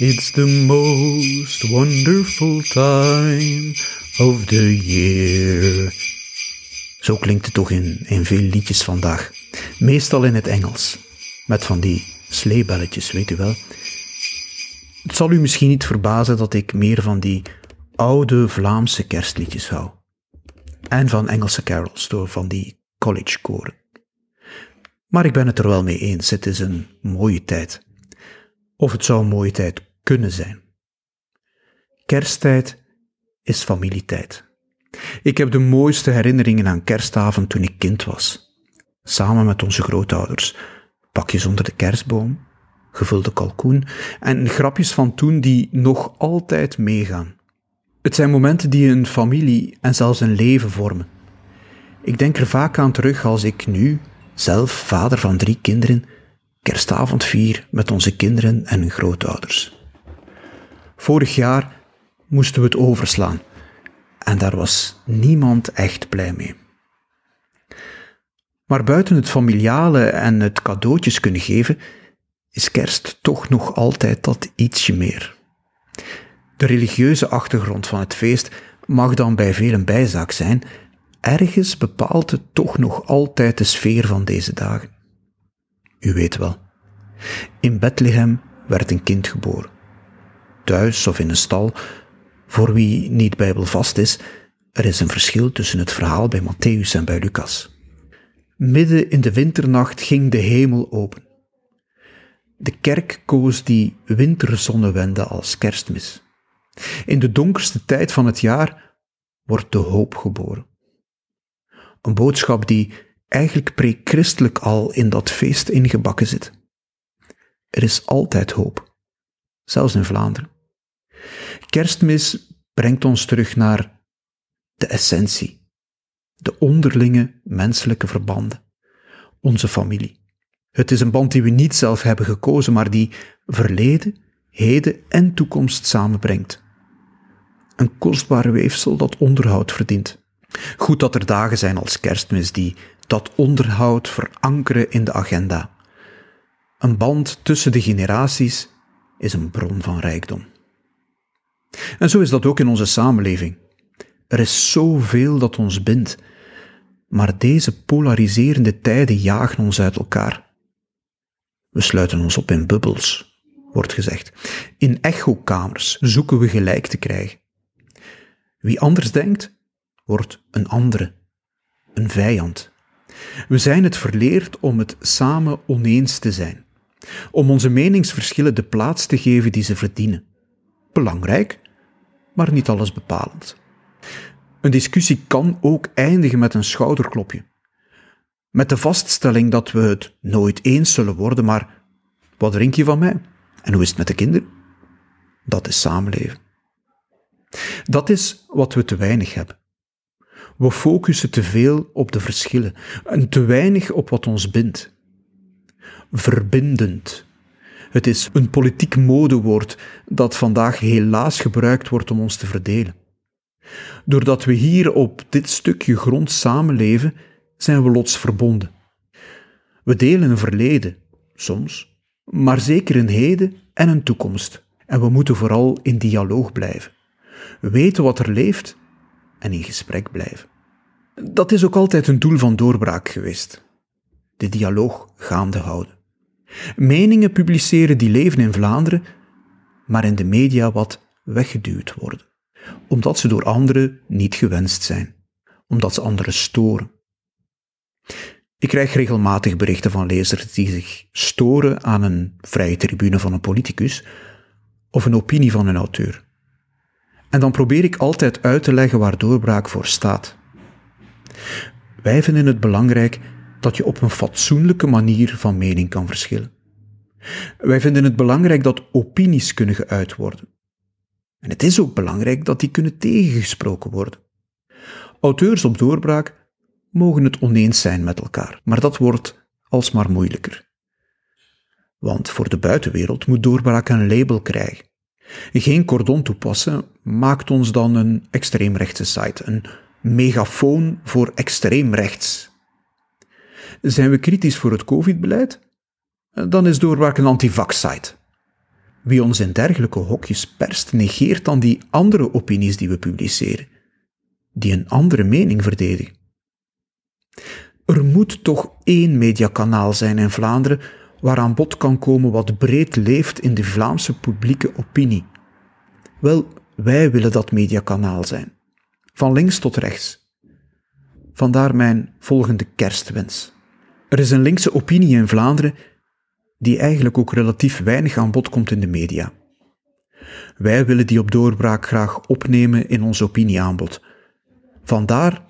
It's the most wonderful time of the year. Zo klinkt het toch in, in veel liedjes vandaag. Meestal in het Engels. Met van die sleebelletjes, weet u wel. Het zal u misschien niet verbazen dat ik meer van die oude Vlaamse kerstliedjes hou. En van Engelse carols, door van die collegekoren. Maar ik ben het er wel mee eens, het is een mooie tijd. Of het zou een mooie tijd zijn. Kersttijd is familietijd. Ik heb de mooiste herinneringen aan kerstavond toen ik kind was. Samen met onze grootouders. Pakjes onder de kerstboom, gevulde kalkoen en grapjes van toen die nog altijd meegaan. Het zijn momenten die een familie en zelfs een leven vormen. Ik denk er vaak aan terug als ik nu, zelf vader van drie kinderen, kerstavond vier met onze kinderen en hun grootouders. Vorig jaar moesten we het overslaan en daar was niemand echt blij mee. Maar buiten het familiale en het cadeautjes kunnen geven, is kerst toch nog altijd dat ietsje meer. De religieuze achtergrond van het feest mag dan bij velen bijzaak zijn, ergens bepaalt het toch nog altijd de sfeer van deze dagen. U weet wel. In Bethlehem werd een kind geboren. Thuis of in een stal, voor wie niet bijbelvast is, er is een verschil tussen het verhaal bij Matthäus en bij Lucas. Midden in de winternacht ging de hemel open. De kerk koos die winterzonnewende als kerstmis. In de donkerste tijd van het jaar wordt de hoop geboren. Een boodschap die eigenlijk pre-christelijk al in dat feest ingebakken zit. Er is altijd hoop, zelfs in Vlaanderen. Kerstmis brengt ons terug naar de essentie, de onderlinge menselijke verbanden, onze familie. Het is een band die we niet zelf hebben gekozen, maar die verleden, heden en toekomst samenbrengt. Een kostbaar weefsel dat onderhoud verdient. Goed dat er dagen zijn als kerstmis die dat onderhoud verankeren in de agenda. Een band tussen de generaties is een bron van rijkdom. En zo is dat ook in onze samenleving. Er is zoveel dat ons bindt, maar deze polariserende tijden jagen ons uit elkaar. We sluiten ons op in bubbels, wordt gezegd. In echokamers zoeken we gelijk te krijgen. Wie anders denkt, wordt een andere, een vijand. We zijn het verleerd om het samen oneens te zijn, om onze meningsverschillen de plaats te geven die ze verdienen. Belangrijk, maar niet alles bepalend. Een discussie kan ook eindigen met een schouderklopje. Met de vaststelling dat we het nooit eens zullen worden, maar wat drink je van mij? En hoe is het met de kinderen? Dat is samenleven. Dat is wat we te weinig hebben. We focussen te veel op de verschillen en te weinig op wat ons bindt. Verbindend. Het is een politiek modewoord dat vandaag helaas gebruikt wordt om ons te verdelen. Doordat we hier op dit stukje grond samenleven, zijn we lotsverbonden. We delen een verleden, soms, maar zeker een heden en een toekomst. En we moeten vooral in dialoog blijven. Weten wat er leeft en in gesprek blijven. Dat is ook altijd een doel van doorbraak geweest. De dialoog gaande houden. Meningen publiceren die leven in Vlaanderen, maar in de media wat weggeduwd worden, omdat ze door anderen niet gewenst zijn, omdat ze anderen storen. Ik krijg regelmatig berichten van lezers die zich storen aan een vrije tribune van een politicus of een opinie van een auteur. En dan probeer ik altijd uit te leggen waar doorbraak voor staat. Wij vinden het belangrijk dat je op een fatsoenlijke manier van mening kan verschillen. Wij vinden het belangrijk dat opinies kunnen geuit worden. En het is ook belangrijk dat die kunnen tegengesproken worden. Auteurs op doorbraak mogen het oneens zijn met elkaar, maar dat wordt alsmaar moeilijker. Want voor de buitenwereld moet doorbraak een label krijgen. Geen cordon toepassen maakt ons dan een extreemrechtse site, een megafoon voor extreem rechts. Zijn we kritisch voor het COVID-beleid? Dan is doorbraak een antivax-site. Wie ons in dergelijke hokjes perst, negeert dan die andere opinies die we publiceren, die een andere mening verdedigen. Er moet toch één mediakanaal zijn in Vlaanderen waaraan bod kan komen wat breed leeft in de Vlaamse publieke opinie. Wel, wij willen dat mediakanaal zijn. Van links tot rechts. Vandaar mijn volgende kerstwens. Er is een linkse opinie in Vlaanderen die eigenlijk ook relatief weinig aan bod komt in de media. Wij willen die op doorbraak graag opnemen in ons opinieaanbod. Vandaar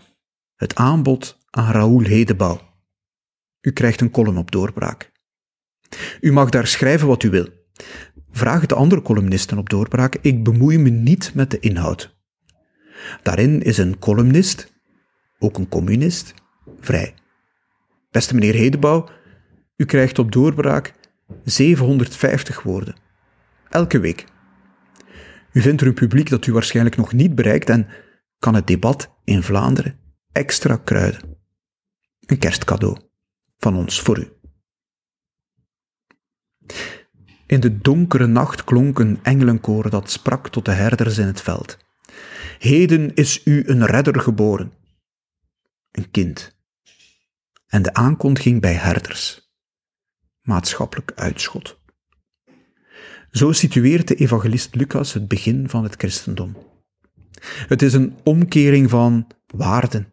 het aanbod aan Raoul Hedebouw. U krijgt een column op doorbraak. U mag daar schrijven wat u wil. Vraag de andere columnisten op doorbraak, ik bemoei me niet met de inhoud. Daarin is een columnist, ook een communist, vrij. Beste meneer Hedebouw, u krijgt op doorbraak 750 woorden. Elke week. U vindt er een publiek dat u waarschijnlijk nog niet bereikt en kan het debat in Vlaanderen extra kruiden. Een kerstcadeau van ons voor u. In de donkere nacht klonk een engelenkoor dat sprak tot de herders in het veld. Heden is u een redder geboren. Een kind. En de aankondiging bij herders. Maatschappelijk uitschot. Zo situeert de evangelist Lucas het begin van het christendom. Het is een omkering van waarden.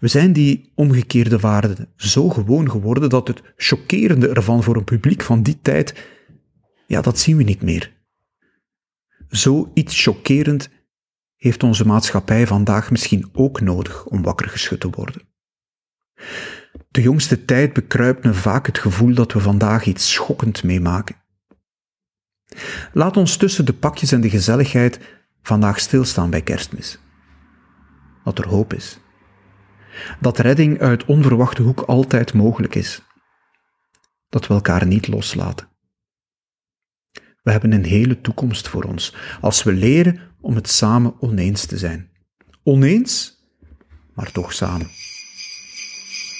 We zijn die omgekeerde waarden zo gewoon geworden dat het chockerende ervan voor een publiek van die tijd, ja, dat zien we niet meer. Zoiets chockerend heeft onze maatschappij vandaag misschien ook nodig om wakker geschud te worden. De jongste tijd bekruipt me vaak het gevoel dat we vandaag iets schokkend meemaken. Laat ons tussen de pakjes en de gezelligheid vandaag stilstaan bij kerstmis. Dat er hoop is. Dat redding uit onverwachte hoek altijd mogelijk is. Dat we elkaar niet loslaten. We hebben een hele toekomst voor ons als we leren om het samen oneens te zijn. Oneens, maar toch samen.